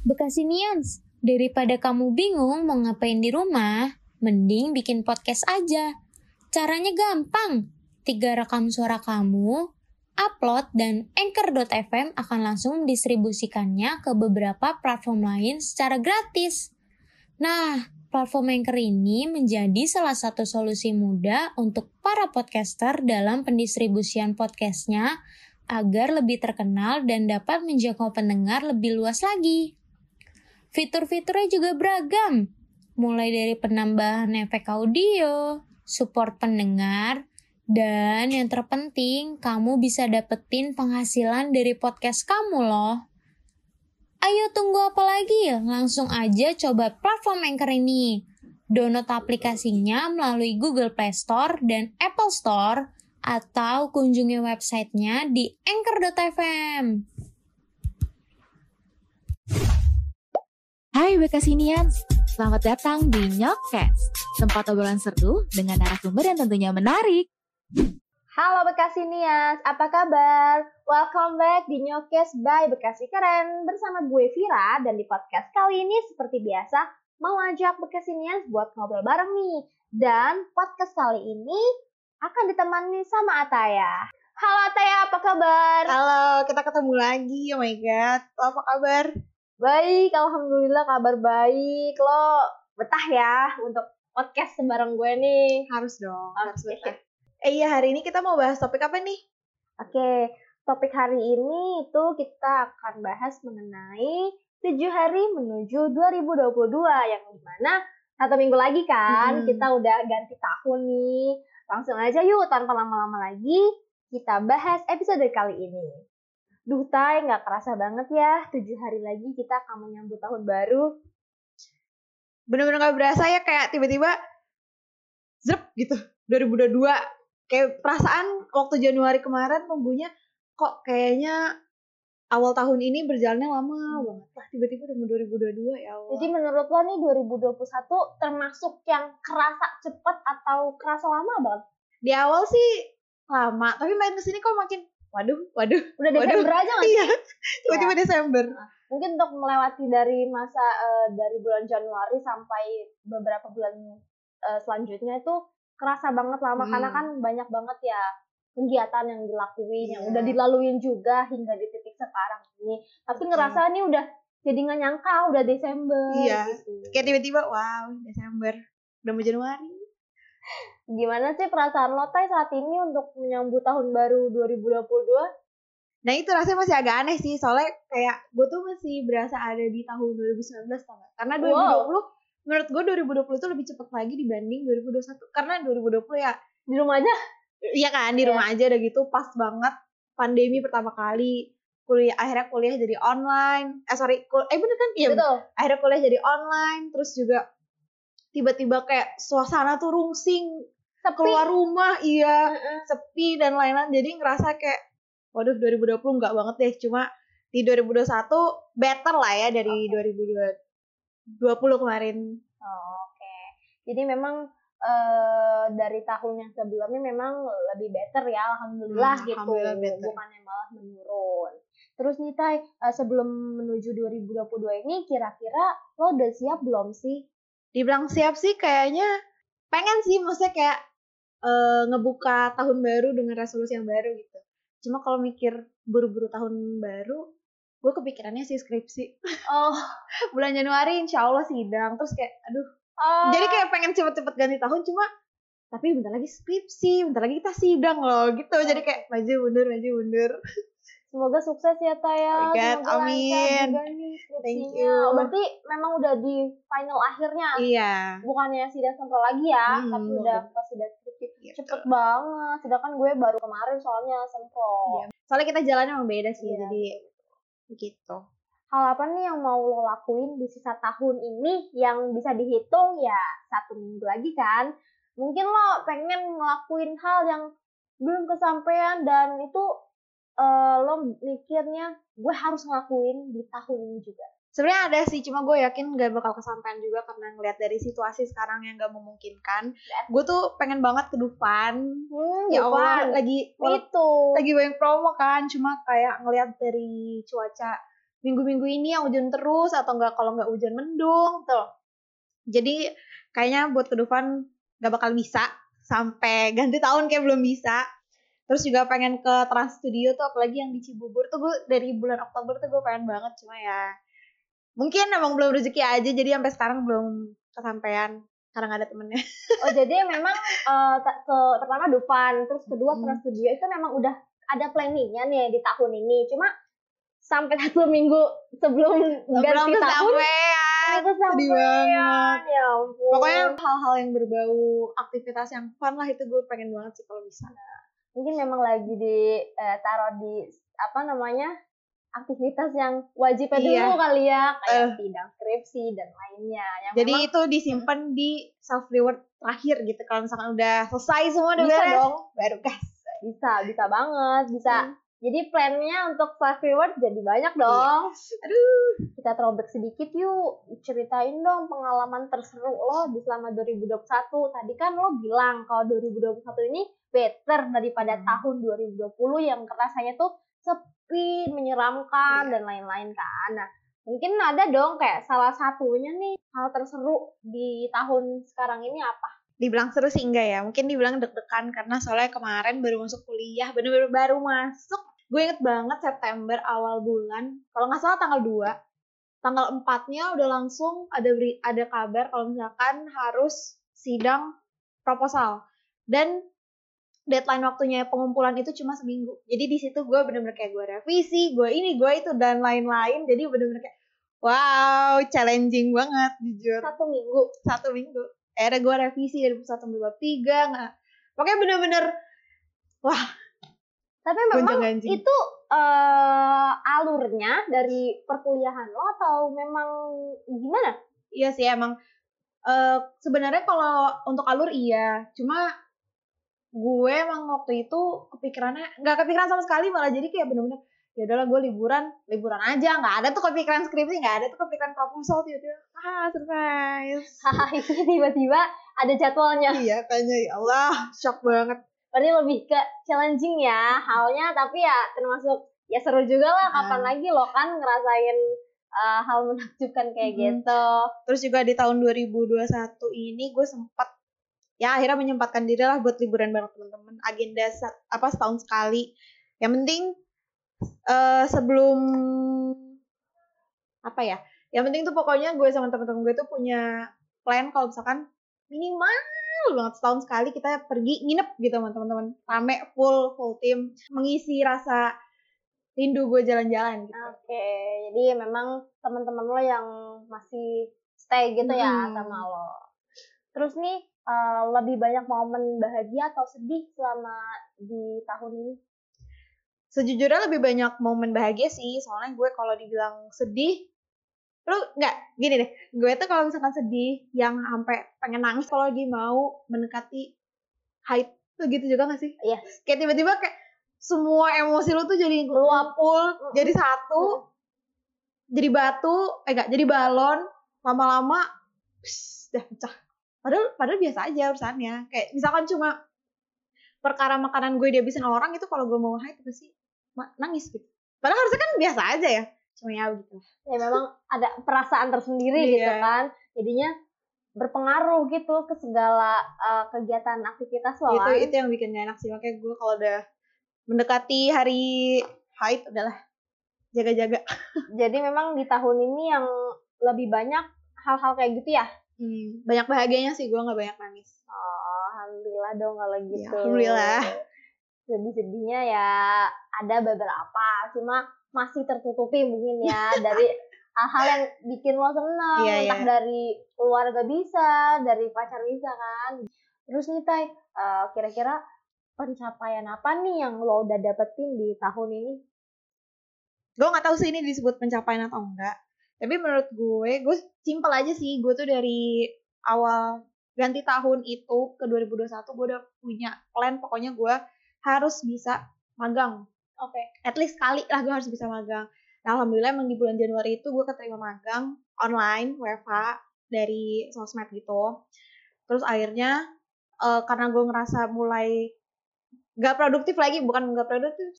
Bekasinians, daripada kamu bingung mau ngapain di rumah, mending bikin podcast aja. Caranya gampang. Tiga rekam suara kamu, upload dan Anchor.fm akan langsung mendistribusikannya ke beberapa platform lain secara gratis. Nah, platform Anchor ini menjadi salah satu solusi mudah untuk para podcaster dalam pendistribusian podcastnya agar lebih terkenal dan dapat menjangkau pendengar lebih luas lagi. Fitur-fiturnya juga beragam, mulai dari penambahan efek audio, support pendengar, dan yang terpenting, kamu bisa dapetin penghasilan dari podcast kamu loh. Ayo tunggu apa lagi? Langsung aja coba platform Anchor ini. Download aplikasinya melalui Google Play Store dan Apple Store atau kunjungi websitenya di anchor.fm. Hai Bekasinians, selamat datang di Nyokcast, tempat obrolan seru dengan narasumber yang tentunya menarik. Halo Bekasinians, apa kabar? Welcome back di Nyokes by Bekasi Keren bersama gue Vira dan di podcast kali ini seperti biasa mau ajak Bekasinians buat ngobrol bareng nih. Dan podcast kali ini akan ditemani sama Ataya. Halo Ataya, apa kabar? Halo, kita ketemu lagi. Oh my god, lo apa kabar? Baik, alhamdulillah kabar baik. Lo betah ya untuk podcast sembarang gue nih. Harus dong, Oke. harus betah. Eh iya, hari ini kita mau bahas topik apa nih? Oke, topik hari ini itu kita akan bahas mengenai 7 hari menuju 2022 yang di mana satu minggu lagi kan Hmm. kita udah ganti tahun nih. Langsung aja yuk tanpa lama-lama lagi kita bahas episode kali ini. Duh Tay, nggak kerasa banget ya 7 hari lagi kita akan menyambut tahun baru. Bener-bener gak berasa ya kayak tiba-tiba zrep gitu, 2022. Kayak perasaan waktu Januari kemarin nunggunya kok kayaknya awal tahun ini berjalannya lama banget. Lah tiba-tiba udah mau 2022 ya Allah. Jadi menurut lo nih 2021 termasuk yang kerasa cepet atau kerasa lama banget? Di awal sih lama, tapi main ke sini kok makin waduh, waduh, Udah Waduh. Desember aja nggak sih? iya. Tiba-tiba Desember. mungkin untuk melewati dari masa eh, dari bulan Januari sampai beberapa bulan eh, selanjutnya itu kerasa banget lama Hmm. karena kan banyak banget ya kegiatan yang dilakuin yang Iya. udah dilaluin juga hingga di titik sekarang ini tapi ngerasa nih udah jadi nggak nyangka udah Desember Iya. gitu Kayak tiba-tiba wow, Desember. Udah mau Januari. Gimana sih perasaan lo Tay saat ini untuk menyambut tahun baru 2022 Nah itu rasanya masih agak aneh sih. Soalnya kayak gue tuh masih berasa ada di tahun 2019 tau gak? Karena 2020 Wow. menurut gue 2020 tuh lebih cepet lagi dibanding 2021 karena 2020 ya di rumah aja? Iya kan di Iya. rumah aja udah gitu pas banget pandemi pertama kali. Kuliah akhirnya kuliah jadi online. Eh sorry kul eh bener kan? Iya betul. Akhirnya kuliah jadi online terus juga tiba-tiba kayak suasana tuh rungsing sepi keluar rumah iya. Heeh. sepi dan lain-lain. Jadi ngerasa kayak waduh 2020 enggak banget deh. Cuma di 2021 better lah ya dari 2020 kemarin. Oh, Oke, jadi memang eh, dari tahun yang sebelumnya memang lebih better ya, alhamdulillah Hmm, gitu, alhamdulillah better. bukannya malah menurun. Terus nih Tay, eh, sebelum menuju 2022 ini kira-kira lo udah siap belum sih? dibilang siap sih kayaknya pengen sih. Maksudnya kayak eh, ngebuka tahun baru dengan resolusi yang baru gitu cuma kalau mikir buru-buru tahun baru gue kepikirannya sih skripsi Oh, bulan Januari insya Allah sidang terus kayak aduh oh, jadi kayak pengen cepet-cepet ganti tahun cuma tapi bentar lagi skripsi bentar lagi kita sidang loh gitu jadi kayak maju mundur maju mundur semoga sukses ya Tay ya. Oh God, Semoga amin. nih Thank you. Oh, Berarti memang udah di final akhirnya, iya bukannya sidang sempro lagi ya, Hmm, tapi udah. ke sidang. Gitu. Cepet banget, sedangkan gue baru kemarin soalnya sempro. Iya. soalnya kita jalannya emang beda sih Iya, jadi gitu Hal apa nih yang mau lo lakuin di sisa tahun ini yang bisa dihitung ya satu minggu lagi kan? Mungkin lo pengen ngelakuin hal yang belum kesampaian dan itu eh, lo mikirnya gue harus ngelakuin di tahun ini juga. Sebenarnya ada sih, cuma gue yakin gak bakal kesampaian juga karena ngeliat dari situasi sekarang yang gak memungkinkan. Gue tuh pengen banget ke Dufan. Hmm, Ya Allah, Dufan. lagi itu. lagi banyak promo kan, cuma kayak ngeliat dari cuaca minggu-minggu ini yang hujan terus atau enggak kalau nggak hujan mendung tuh. Jadi kayaknya buat ke depan nggak bakal bisa sampai ganti tahun kayak belum bisa. Terus juga pengen ke Trans Studio tuh apalagi yang di Cibubur tuh gue dari bulan Oktober tuh gue pengen banget cuma ya mungkin emang belum rezeki aja jadi sampai sekarang belum kesampaian karena ada temennya. Oh jadi memang ta- ke pertama Dufan, terus kedua Hmm. Studio itu memang udah ada planningnya nih di tahun ini. Cuma sampai satu minggu sebelum belum ganti tahun itu Sedih banget. Ya ampun. Pokoknya hal-hal yang berbau aktivitas yang fun lah itu gue pengen banget sih kalau bisa. mungkin memang lagi di eh, taruh di apa namanya aktivitas yang wajib Iya. dulu kali ya kayak Eh. sidang skripsi dan lainnya. Yang Jadi memang itu disimpan di self reward terakhir gitu. Kalau misalkan udah selesai semua udah Bisa beres, dong. baru gas. bisa bisa banget bisa. Hmm. Jadi plannya untuk self reward jadi banyak Iya. dong. Aduh. kita throwback sedikit yuk ceritain dong pengalaman terseru lo di selama 2021 tadi kan lo bilang kalau 2021 ini better daripada Hmm. tahun 2020 yang rasanya tuh sepi menyeramkan Iya. dan lain-lain kan nah mungkin ada dong kayak salah satunya nih hal terseru di tahun sekarang ini apa Dibilang seru sih enggak ya. Mungkin dibilang deg-degan karena soalnya kemarin baru masuk kuliah. Bener-bener baru masuk. Gue inget banget September awal bulan. Kalau nggak salah tanggal 2. Tanggal 4-nya udah langsung ada beri, ada kabar kalau misalkan harus sidang proposal. Dan deadline waktunya pengumpulan itu cuma seminggu. Jadi di situ gue bener-bener kayak gue revisi, gue ini, gue itu dan lain-lain. Jadi bener-bener kayak wow, challenging banget jujur. satu minggu Satu minggu. Akhirnya gue revisi dari 1 sampai bab 3 nggak. Pokoknya bener-bener tapi memang itu eh, alurnya dari perkuliahan lo atau memang gimana Iya sih emang eh sebenarnya kalau untuk alur iya, cuma gue emang waktu itu kepikirannya nggak kepikiran sama sekali malah jadi kayak bener-bener ya udahlah gue liburan liburan aja nggak ada tuh kepikiran skripsi nggak ada tuh kepikiran proposal tiba-tiba ah surprise Hahaha, tiba-tiba ada jadwalnya. iya kayaknya ya Allah shock banget Berarti lebih ke challenging ya halnya, tapi ya termasuk ya seru juga lah. Kapan Ah. lagi lo kan ngerasain uh, hal menakjubkan kayak Mhm. gitu. terus juga di tahun 2021 ini gue sempat ya akhirnya menyempatkan diri lah buat liburan bareng teman-teman agenda sa- apa setahun sekali yang penting eh sebelum apa ya yang penting tuh pokoknya gue sama teman-teman gue tuh punya plan kalau misalkan minimal banget setahun sekali kita pergi nginep gitu sama teman-teman rame full full tim mengisi rasa rindu gue jalan-jalan gitu Oke, jadi memang teman-teman lo yang masih stay gitu ya Mhm. sama lo. Terus nih uh, lebih banyak momen bahagia atau sedih selama di tahun ini? sejujurnya lebih banyak momen bahagia sih soalnya gue kalau dibilang sedih lu nggak gini deh gue tuh kalau misalkan sedih yang sampai pengen nangis kalau lagi mau mendekati height tuh gitu juga gak sih Iya. kayak tiba-tiba kayak semua emosi lu tuh jadi ngumpul Mm-mm. jadi satu jadi batu eh enggak jadi balon lama-lama pss, dah pecah padahal padahal biasa aja urusannya. Kayak misalkan cuma perkara makanan gue dihabisin orang itu kalau gue mau hide pasti nangis gitu. Padahal harusnya kan biasa aja ya. Cuma ya gitu. Ya memang ada perasaan tersendiri Iya. gitu kan. Jadinya berpengaruh gitu ke segala uh, kegiatan aktivitas lo itu kan. itu yang bikin gak enak sih. Makanya gue kalau udah mendekati hari haid adalah jaga-jaga. Jadi memang di tahun ini yang lebih banyak hal-hal kayak gitu ya hmm, banyak bahagianya sih gue nggak banyak nangis. Oh, alhamdulillah dong kalau Ya, gitu. alhamdulillah. sedih-sedihnya ya ada beberapa cuma masih tertutupi mungkin ya dari hal-hal yang bikin lo seneng. Iya, entah iya. dari keluarga bisa dari pacar bisa kan. Terus nih Tay eh, kira-kira pencapaian apa nih yang lo udah dapetin di tahun ini? Gue nggak tahu sih ini disebut pencapaian atau enggak tapi menurut gue gue simpel aja sih. Gue tuh dari awal ganti tahun itu ke 2021 gue udah punya plan. Pokoknya gue harus bisa magang. Oke. At least sekali lah gue harus bisa magang. Nah alhamdulillah emang di bulan Januari itu gue keterima magang online WFH dari sosmed gitu. Terus akhirnya eh, karena gue ngerasa mulai gak produktif lagi bukan gak produktif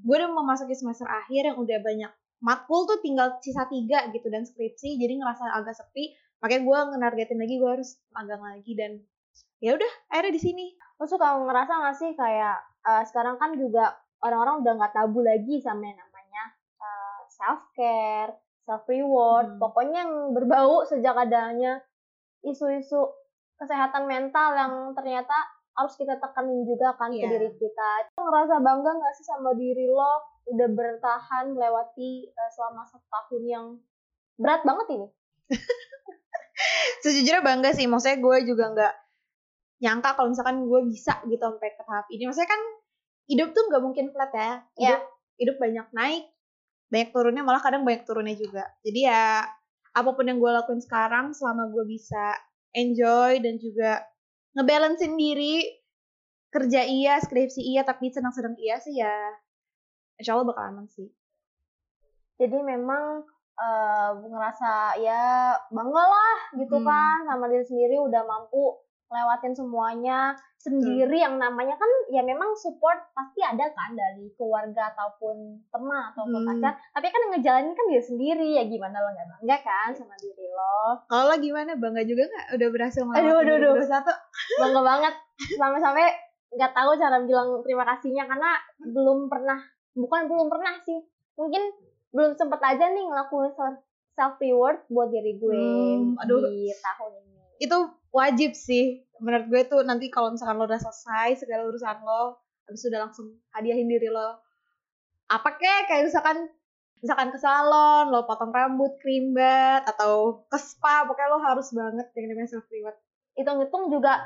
gue udah memasuki semester akhir yang udah banyak matkul tuh tinggal sisa tiga gitu dan skripsi jadi ngerasa agak sepi makanya gue ngenargetin lagi gue harus magang lagi dan ya udah akhirnya di sini Lo suka ngerasa gak sih kayak eh, sekarang kan juga orang-orang udah nggak tabu lagi sama yang namanya self care, self reward, Hmm. pokoknya yang berbau sejak adanya isu-isu kesehatan mental yang ternyata harus kita tekanin juga kan ke Iya. diri kita. Lo ngerasa bangga gak sih sama diri lo udah bertahan melewati eh, selama satu tahun yang berat banget ini? sejujurnya bangga sih maksudnya gue juga nggak nyangka kalau misalkan gue bisa gitu sampai ke tahap ini. Maksudnya kan hidup tuh nggak mungkin flat ya. Hidup hidup banyak naik banyak turunnya malah kadang banyak turunnya juga. Jadi ya apa pun yang gue lakuin sekarang selama gue bisa enjoy dan juga ngebalancein diri kerja iya skripsi iya tapi senang-senang iya sih ya insya Allah bakal aman sih. Jadi memang eh, ngerasa ya bangga lah gitu Hmm. kan sama diri sendiri udah mampu lewatin semuanya sendiri yang namanya kan ya memang support pasti ada kan dari keluarga ataupun teman ataupun Hmm. pacar. Tapi kan ngejalanin kan diri sendiri ya gimana lo nggak bangga kan sama diri lo? Kalau lo gimana bangga juga nggak? Udah berhasil Aduh, ngelewatin aduh, aduh. 2021 bangga banget. Sampai-sampai nggak tahu cara bilang terima kasihnya karena belum pernah bukan belum pernah sih. Mungkin belum sempet aja nih ngelakuin self reward buat diri gue Hmm, aduh. di tahun ini. Itu wajib sih. Menurut gue tuh nanti kalau misalkan lo udah selesai segala urusan lo habis udah langsung hadiahin diri lo. Apa kek? Kayak misalkan misalkan ke salon lo potong rambut krimbat atau ke spa pokoknya lo harus banget yang namanya self reward hitung-hitung juga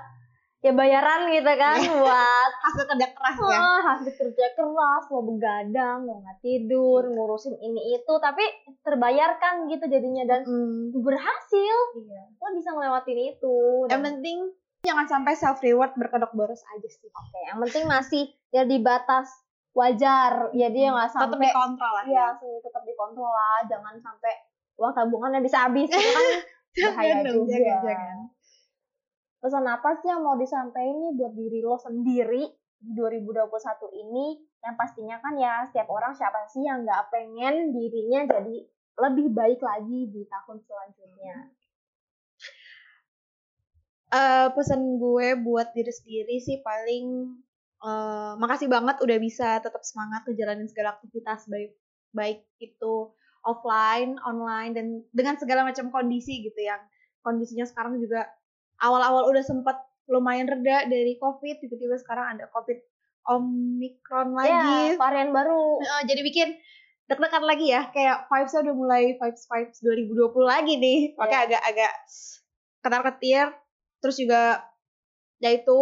ya bayaran gitu kan Iya. buat hasil kerja keras ya ah, hasil kerja keras lo begadang lo nggak tidur ngurusin ini itu tapi terbayarkan gitu jadinya dan Hmm, berhasil iya. lo bisa ngelewatin itu yang Dan- penting jangan sampai self reward berkedok boros aja sih Oke, yang penting masih ya di batas wajar. Jadi ya nggak tetap sampai dikontrol lah ya tetap dikontrol lah, jangan sampai uang tabungannya bisa habis itu kan bahaya Jangan juga. jangan, jangan. Pesan apa sih yang mau disampaikan nih buat diri lo sendiri di 2021 ini? Yang pastinya kan ya setiap orang siapa sih yang nggak pengen dirinya jadi lebih baik lagi di tahun selanjutnya. eh pesan gue buat diri sendiri sih paling eh makasih banget udah bisa tetap semangat ngejalanin segala aktivitas baik baik itu offline, online dan dengan segala macam kondisi gitu yang kondisinya sekarang juga awal-awal udah sempat lumayan reda dari covid tiba-tiba sekarang ada covid omikron Ya, lagi. varian baru. Eh, jadi bikin deg-degan lagi ya kayak vibes-nya udah mulai vibes vibes 2020 lagi nih. Makanya agak-agak ketar-ketir. Terus juga ya itu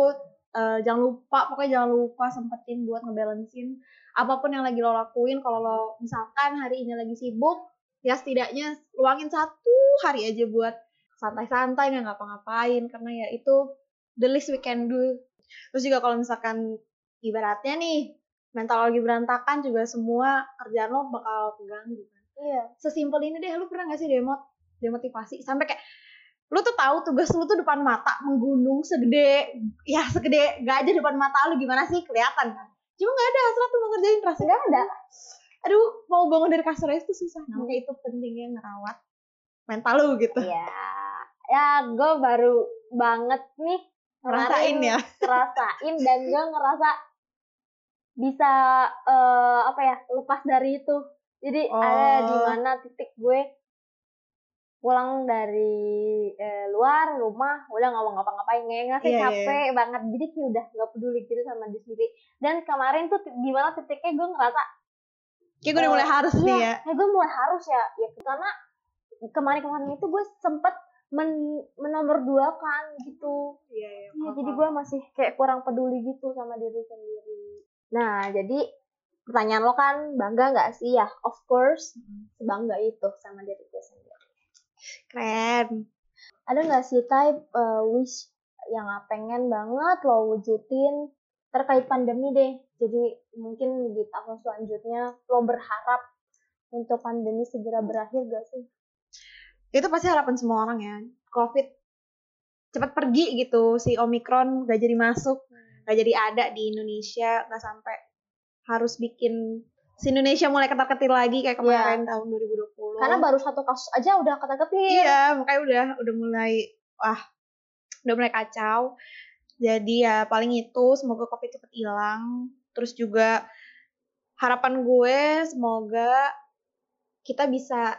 eh, jangan lupa pokoknya jangan lupa sempetin buat ngebalancein apa pun yang lagi lo lakuin. Kalau lo misalkan hari ini lagi sibuk ya setidaknya luangin satu hari aja buat santai-santai nggak ngapa-ngapain karena ya itu the least we can do. Terus juga kalau misalkan ibaratnya nih mental lagi berantakan juga semua kerjaan lo bakal keganggu kan. Iya. sesimpel ini deh lu pernah gak sih demot demotivasi? Sampai kayak lu tuh tahu tugas lu tuh depan mata menggunung segede ya segede gajah depan mata lu gimana sih? Kelihatan kan? Cuma nggak ada hasrat tuh mau ngerjain rasanya Nggak ada. aduh mau bangun dari kasur aja tuh susah. Nah, makanya itu pentingnya ngerawat mental lu gitu. Iya. Ya, gue baru banget nih ngerasain ya ngerasain dan gue ngerasa bisa eh, apa ya lepas dari itu. Jadi ada Oh. di mana titik gue pulang dari eh, luar rumah udah nggak mau ngapa-ngapain nggak nggak sih Iya, iya. capek banget jadi kayak udah nggak peduli gitu sama diri sendiri dan kemarin tuh di mana titiknya gue ngerasa kayak gue udah mulai harus nih ya ya gue mulai harus ya ya karena kemarin-kemarin itu gue sempet men menomor dua kan gitu iya iya Iya, jadi gue masih kayak kurang peduli gitu sama diri sendiri. Nah, jadi pertanyaan lo kan bangga nggak sih ya? Of course, bangga itu sama diri gue sendiri. keren Ada nggak sih type uh, wish yang pengen banget lo wujudin terkait pandemi deh? Jadi mungkin di tahun selanjutnya lo berharap untuk pandemi segera berakhir gak sih? Itu pasti harapan semua orang ya covid cepat pergi gitu si omikron gak jadi masuk gak jadi ada di Indonesia gak sampai harus bikin Indonesia mulai ketar-ketir lagi kayak kemarin tahun 2020. Karena baru satu kasus aja udah kata-ketir. Iya, makanya udah udah mulai wah udah mulai kacau. Jadi ya paling itu semoga covid cepet hilang. Terus juga harapan gue semoga kita bisa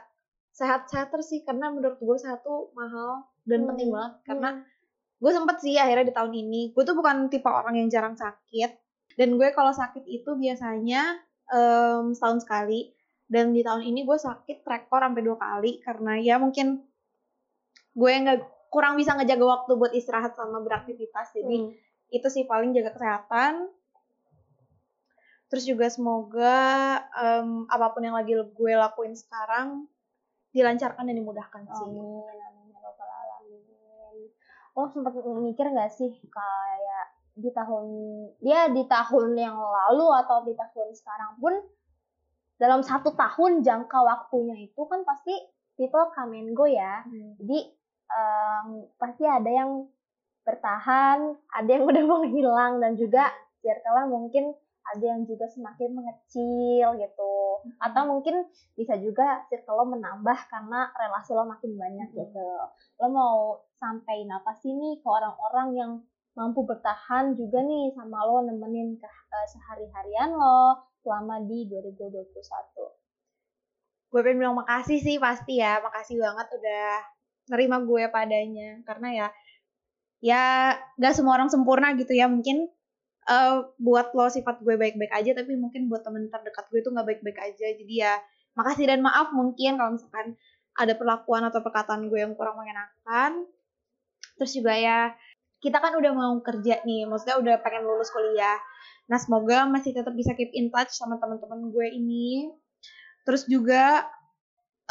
sehat-sehat terus sih karena menurut gue sehat tuh mahal dan Hmm, penting banget karena Hmm. gue sempet sih akhirnya di tahun ini gue tuh bukan tipe orang yang jarang sakit dan gue kalau sakit itu biasanya em, setahun sekali dan di tahun ini gue sakit rekor sampai dua kali karena ya mungkin gue nggak kurang bisa ngejaga waktu buat istirahat sama beraktivitas jadi Hmm. itu sih paling jaga kesehatan terus juga semoga em, apa pun yang lagi gue lakuin sekarang dilancarkan dan dimudahkan sih Amin, amin ya alamin. Lo sempat mikir gak sih kayak di tahun dia di tahun yang lalu atau di tahun sekarang pun dalam satu tahun jangka waktunya itu kan pasti people come and go ya. Jadi em, pasti ada yang bertahan, ada yang udah menghilang dan juga circle mungkin ada yang juga semakin mengecil gitu. Atau mungkin bisa juga circle lo menambah karena relasi lo makin banyak Mhm. gitu. Lo mau sampein apa sih nih ke orang-orang yang mampu bertahan juga nih sama lo nemenin ke eh, sehari-harian lo selama di 2021. gue pengen bilang makasih sih pasti ya makasih banget udah nerima gue padanya karena ya ya gak semua orang sempurna gitu ya mungkin eh, buat lo sifat gue baik-baik aja tapi mungkin buat temen terdekat gue tuh nggak baik-baik aja. Jadi ya makasih dan maaf mungkin kalau misalkan ada perlakuan atau perkataan gue yang kurang mengenakan. Terus juga ya kita kan udah mau kerja nih maksudnya udah pengen lulus kuliah. Nah semoga masih tetap bisa keep in touch sama teman-teman gue ini. Terus juga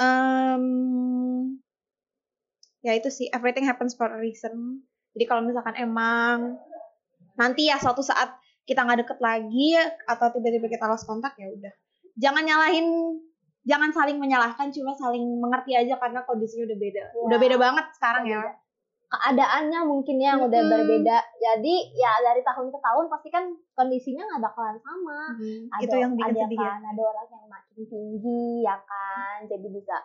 em, ya itu sih everything happens for a reason. Jadi kalau misalkan emang nanti ya suatu saat kita nggak deket lagi atau tiba-tiba kita lost kontak ya udah. Jangan nyalahin jangan saling menyalahkan cuma saling mengerti aja karena kondisinya udah beda. Udah beda banget sekarang ya. Keadaannya mungkin ya yang udah Mm-mm. berbeda. Jadi ya dari tahun ke tahun pasti kan kondisinya nggak bakalan sama. Ada, itu yang bikin ada sedih ya. kan, ada orang yang makin tinggi ya kan, jadi bisa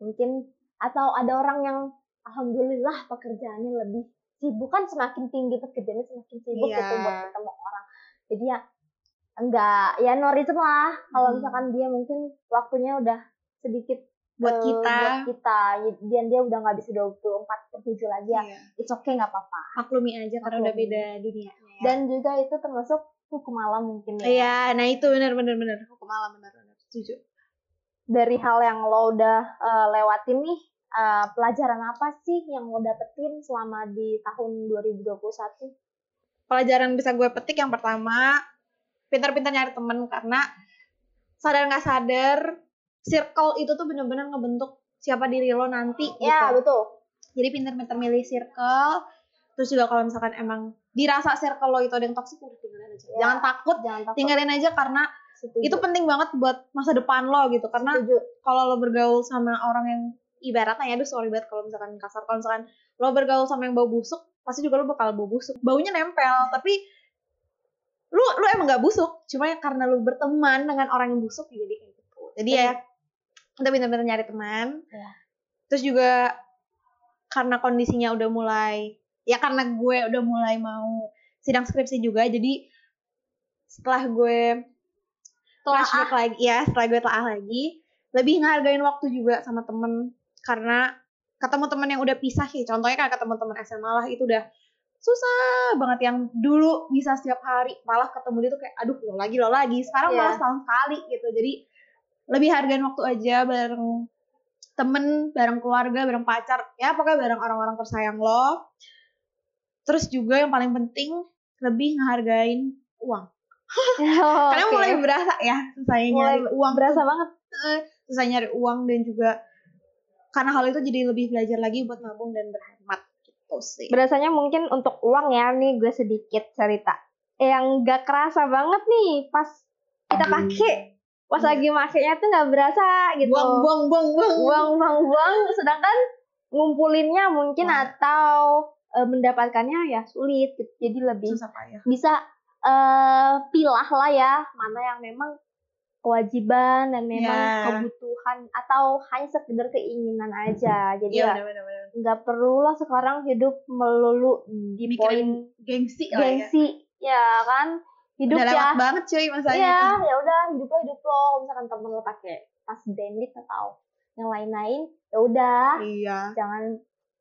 mungkin atau ada orang yang alhamdulillah pekerjaannya lebih sibuk kan semakin tinggi pekerjaannya semakin sibuk Iya. gitu buat ketemu orang. Jadi ya enggak ya no reason lah kalau Hmm. misalkan dia mungkin waktunya udah sedikit buat eh, kita buat kita dan dia udah nggak bisa 24 per 7 lagi ya Iya. it's okay nggak apa-apa maklumi aja karena udah beda dunianya ya. dan juga itu termasuk hukum alam mungkin ya Iya, nah itu benar benar benar hukum alam benar benar setuju. dari hal yang lo udah eh, lewatin nih eh, pelajaran apa sih yang lo dapetin selama di tahun 2021 Pelajaran bisa gue petik yang pertama, pintar-pintar nyari temen karena sadar nggak sadar circle itu tuh bener-bener ngebentuk siapa diri lo nanti ya gitu. betul Jadi pintar-pintar milih circle. Terus juga kalau misalkan emang dirasa circle lo itu ada yang toxic udah tinggalin aja. Ya. Jangan takut, jangan takut tinggalin aja karena Setuju. itu penting banget buat masa depan lo gitu. Karena kalau lo bergaul sama orang yang ibaratnya ya, aduh sorry banget kalau misalkan kasar, kalau misalkan lo bergaul sama yang bau busuk, pasti juga lo bakal bau busuk. Baunya nempel, tapi lu lu emang gak busuk, cuma ya karena lu berteman dengan orang yang busuk ya jadi kayak gitu. Jadi ya kita bener-bener nyari teman. Iya. Terus juga karena kondisinya udah mulai, ya karena gue udah mulai mau sidang skripsi juga, jadi setelah gue flashback lagi ya setelah gue telah lagi lebih ngehargain waktu juga sama temen karena ketemu temen yang udah pisah sih. Contohnya kayak ketemu temen SMA lah itu udah susah banget yang dulu bisa setiap hari malah ketemu dia tuh kayak aduh lo lagi lo lagi. Sekarang Iya. malah setahun sekali gitu. Jadi lebih hargain waktu aja bareng temen bareng keluarga bareng pacar ya pokoknya bareng orang-orang tersayang lo. Terus juga yang paling penting lebih ngehargain uang. Oh, karena oke. mulai berasa ya susahnya Mulai nyari uang berasa banget. Susah nyari uang dan juga karena hal itu jadi lebih belajar lagi buat nabung dan berhemat gitu sih berasanya mungkin untuk uang ya nih gue sedikit cerita yang gak kerasa banget nih pas kita pakai pas Iya. lagi makainya tuh nggak berasa gitu buang buang buang buang buang buang buang sedangkan ngumpulinnya mungkin Wah. atau eh, mendapatkannya ya sulit gitu. jadi lebih susah payah bisa eh pilah lah ya mana yang memang kewajiban dan memang Ya. kebutuhan atau hanya sekedar keinginan aja. Jadi Iya ya nggak perlu lah sekarang hidup melulu di Mikirin poin gengsi lah ya. gengsi ya kan hidup Udah ya lewat banget cuy masanya Iya, itu. ya udah hidup lo hidup lo. Misalkan temen lo pakai tas branded atau yang lain-lain, ya udah Iya. jangan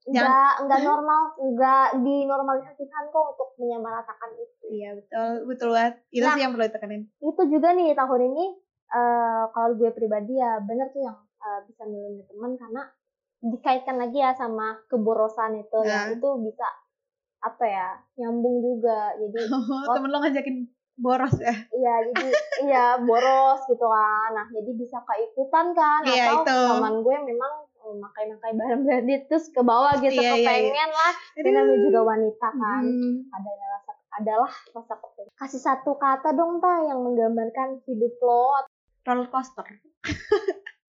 Jangan- enggak enggak normal, enggak dinormalisasikan kok untuk menyamaratakan itu. Iya betul betul banget. Itu Nah. sih yang perlu ditekanin. Itu juga nih tahun ini eh kalau gue pribadi ya bener tuh yang eh, bisa milih teman karena dikaitkan lagi ya sama keborosan itu yang Nah. itu bisa apa ya nyambung juga jadi Temen lo ngajakin boros ya. Iya, jadi iya boros gitu kan. Nah, jadi bisa keikutan kan Iya, atau itu. teman gue memang eh, makai-makai barang branded terus ke bawah gitu Iya, iya, iya. kepengen lah. Dia namanya juga wanita kan. Hmm. Ada rasa adalah rasa kepengen. Kasih satu kata dong ta yang menggambarkan hidup lo Roller coaster.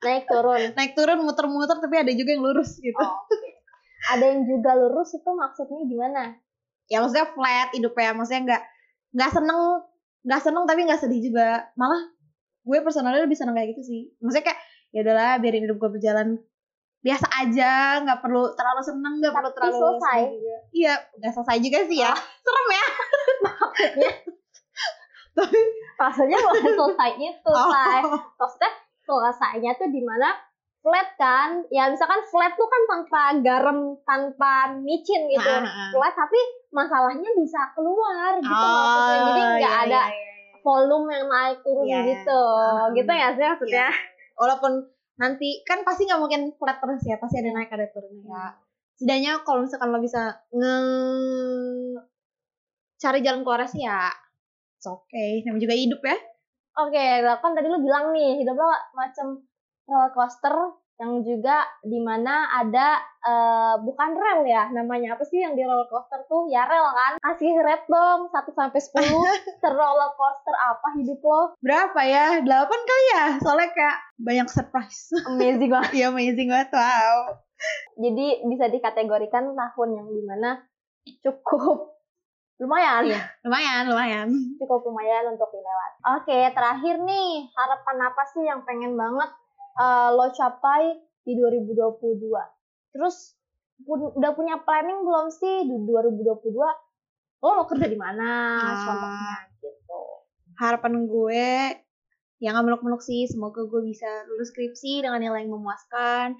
naik turun. Naik turun muter-muter tapi ada juga yang lurus gitu. Oh, oke. Ada yang juga lurus itu maksudnya gimana? Ya maksudnya flat hidupnya. Maksudnya nggak nggak seneng nggak seneng tapi nggak sedih juga. Malah gue personalnya lebih seneng kayak gitu sih. Maksudnya kayak ya udahlah biarin hidup gue berjalan biasa aja nggak perlu terlalu seneng nggak perlu terlalu selesai. iya nggak selesai juga sih ya serem ya tapi Maksudnya bukan selesai itu, selesai. oh. maksudnya selesainya tuh di mana flat kan ya misalkan flat tuh kan tanpa garam tanpa micin gitu Ah, ah. flat tapi masalahnya bisa keluar gitu Oh, maksudnya jadi nggak iya, ada iya, iya, iya. volume yang naik turun Iya. gitu Ah. gitu ya sih maksudnya Iya. Walaupun nanti kan pasti nggak mungkin flat terus ya, pasti ada naik ada turun ya. Setidaknya kalau misalkan lo bisa nge cari jalan keluar sih ya, it's okay. Namanya juga hidup ya. oke lah kan tadi lu bilang nih hidup lo macam roller coaster yang juga di mana ada eh, bukan rel ya namanya apa sih yang di roller coaster tuh ya rel kan kasih rate dong 1 sampai 10 ter roller coaster apa hidup lo Berapa ya? 8 kali ya? Soalnya kayak banyak surprise. amazing banget Iya amazing banget, wow. jadi bisa dikategorikan tahun yang di mana cukup lumayan Iya. Lumayan, lumayan. cukup lumayan untuk dilewat oke terakhir nih harapan apa sih yang pengen banget eh, lo capai di 2022 terus pun- udah punya planning belum sih di 2022 lo mau kerja di mana Ah. contohnya gitu Harapan gue yang nggak muluk-muluk sih, semoga gue bisa lulus skripsi dengan nilai yang memuaskan,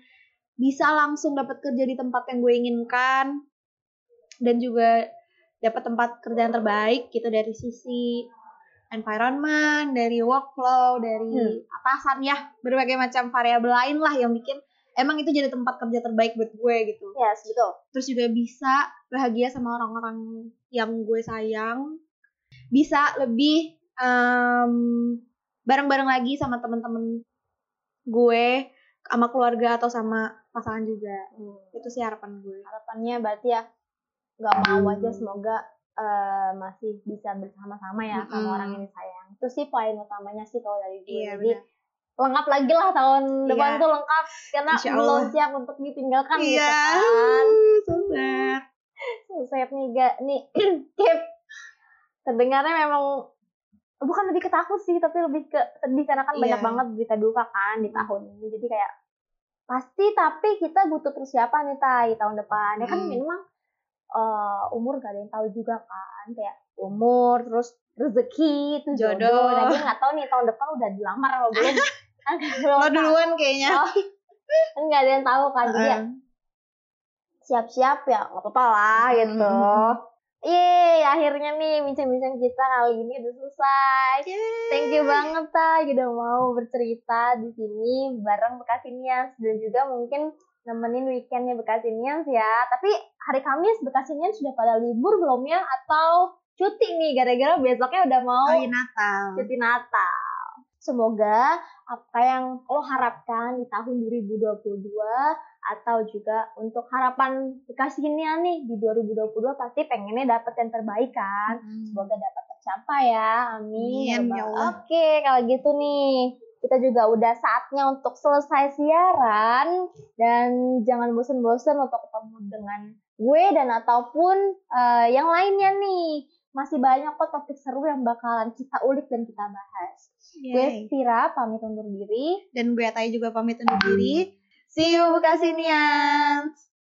bisa langsung dapat kerja di tempat yang gue inginkan, dan juga dapat tempat kerja yang terbaik gitu dari sisi environment, dari workflow, dari Hmm. atasan ya, berbagai macam variabel lain lah yang bikin emang itu jadi tempat kerja terbaik buat gue gitu. yes betul Terus juga bisa bahagia sama orang-orang yang gue sayang, bisa lebih em, bareng-bareng lagi sama temen-temen gue, sama keluarga atau sama pasangan juga. Itu sih harapan gue. harapannya berarti ya nggak mau aja semoga eh, masih bisa bersama-sama ya sama Mm-mm. orang yang disayang itu sih poin utamanya sih kalau dari gue Iya, jadi benar. lengkap lagi lah tahun Iya. depan tuh lengkap karena belum siap untuk ditinggalkan gitu Iya, kan so sad. Suset nih gak nih Kip terdengarnya memang bukan lebih ketakut sih tapi lebih ke sedih karena kan banyak Iya. banget berita duka kan di tahun ini jadi kayak pasti tapi kita butuh persiapan nih tay tahun depan ya kan Hmm. memang eh, umur gak ada yang tahu juga kan kayak umur terus rezeki itu jodoh, Jodoh. nah gue nggak tahu nih tahun depan udah dilamar atau belum kan belum duluan kayaknya. Oh, kan nggak ada yang tahu kan jadi ya siap-siap ya nggak apa-apa lah gitu. Mm-mm. Yeay, akhirnya nih bincang-bincang kita kali ini udah selesai. Thank you banget Tay udah mau bercerita di sini bareng Bekasinians dan juga mungkin nemenin weekendnya Bekasinians ya. Tapi hari Kamis Bekasinians sudah pada libur belum ya? Atau cuti nih gara-gara besoknya udah mau Oh Natal. cuti Natal. Semoga apa yang lo harapkan di tahun 2022 atau juga untuk harapan Bekasinian nih di 2022 pasti pengennya dapat yang terbaik kan. Semoga dapat tercapai ya. Amin. Amin, ya Allah. Oke, kalau gitu nih. Kita juga udah saatnya untuk selesai siaran dan jangan bosen-bosen untuk ketemu dengan gue dan ataupun eh, yang lainnya nih masih banyak kok topik seru yang bakalan kita ulik dan kita bahas. Gue Yeay. Vira pamit undur diri. Dan gue Atai juga pamit undur diri. See you Bekasinians.